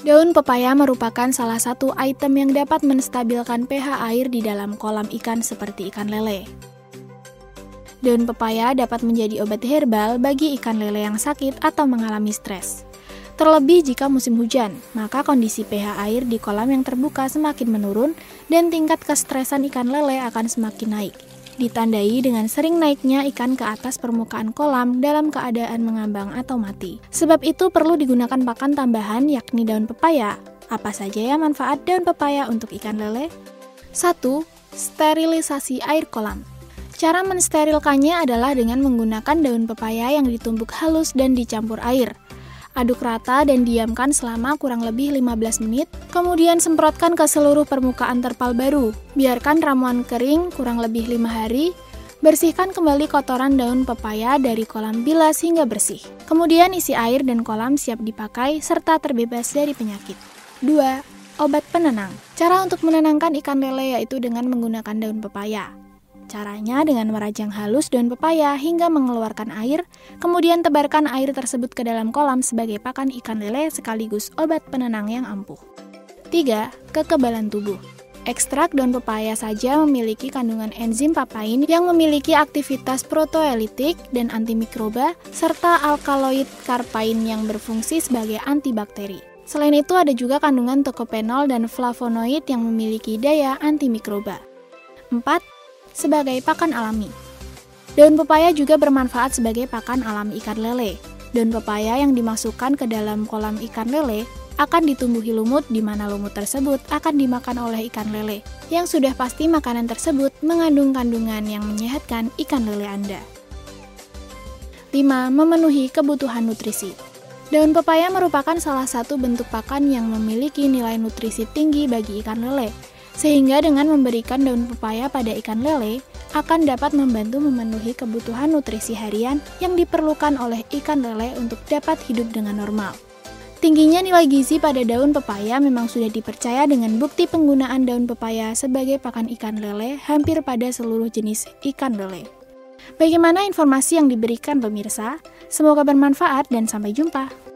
Daun pepaya merupakan salah satu item yang dapat menstabilkan pH air di dalam kolam ikan seperti ikan lele. Daun pepaya dapat menjadi obat herbal bagi ikan lele yang sakit atau mengalami stres. Terlebih jika musim hujan, maka kondisi pH air di kolam yang terbuka semakin menurun dan tingkat kestresan ikan lele akan semakin naik. Ditandai dengan sering naiknya ikan ke atas permukaan kolam dalam keadaan mengambang atau mati. Sebab itu perlu digunakan pakan tambahan yakni daun pepaya. Apa saja ya manfaat daun pepaya untuk ikan lele? 1. Sterilisasi air kolam. Cara mensterilkannya adalah dengan menggunakan daun pepaya yang ditumbuk halus dan dicampur air. Aduk rata dan diamkan selama kurang lebih 15 menit, kemudian semprotkan ke seluruh permukaan terpal baru. Biarkan ramuan kering kurang lebih 5 hari, bersihkan kembali kotoran daun pepaya dari kolam bilas hingga bersih. Kemudian isi air dan kolam siap dipakai serta terbebas dari penyakit. 2. Obat penenang. Cara untuk menenangkan ikan lele yaitu dengan menggunakan daun pepaya. Caranya dengan merajang halus daun pepaya hingga mengeluarkan air, kemudian tebarkan air tersebut ke dalam kolam sebagai pakan ikan lele sekaligus obat penenang yang ampuh. 3. Kekebalan tubuh. Ekstrak daun pepaya saja memiliki kandungan enzim papain yang memiliki aktivitas protoelitik dan antimikroba, serta alkaloid karpain yang berfungsi sebagai antibakteri. Selain itu ada juga kandungan tokopenol dan flavonoid yang memiliki daya antimikroba. 4 sebagai pakan alami. Daun pepaya juga bermanfaat sebagai pakan alami ikan lele. Daun pepaya yang dimasukkan ke dalam kolam ikan lele akan ditumbuhi lumut di mana lumut tersebut akan dimakan oleh ikan lele. Yang sudah pasti makanan tersebut mengandung kandungan yang menyehatkan ikan lele Anda. 5. Memenuhi kebutuhan nutrisi. Daun pepaya merupakan salah satu bentuk pakan yang memiliki nilai nutrisi tinggi bagi ikan lele sehingga dengan memberikan daun pepaya pada ikan lele akan dapat membantu memenuhi kebutuhan nutrisi harian yang diperlukan oleh ikan lele untuk dapat hidup dengan normal. Tingginya nilai gizi pada daun pepaya memang sudah dipercaya dengan bukti penggunaan daun pepaya sebagai pakan ikan lele hampir pada seluruh jenis ikan lele. Bagaimana informasi yang diberikan pemirsa? Semoga bermanfaat dan sampai jumpa.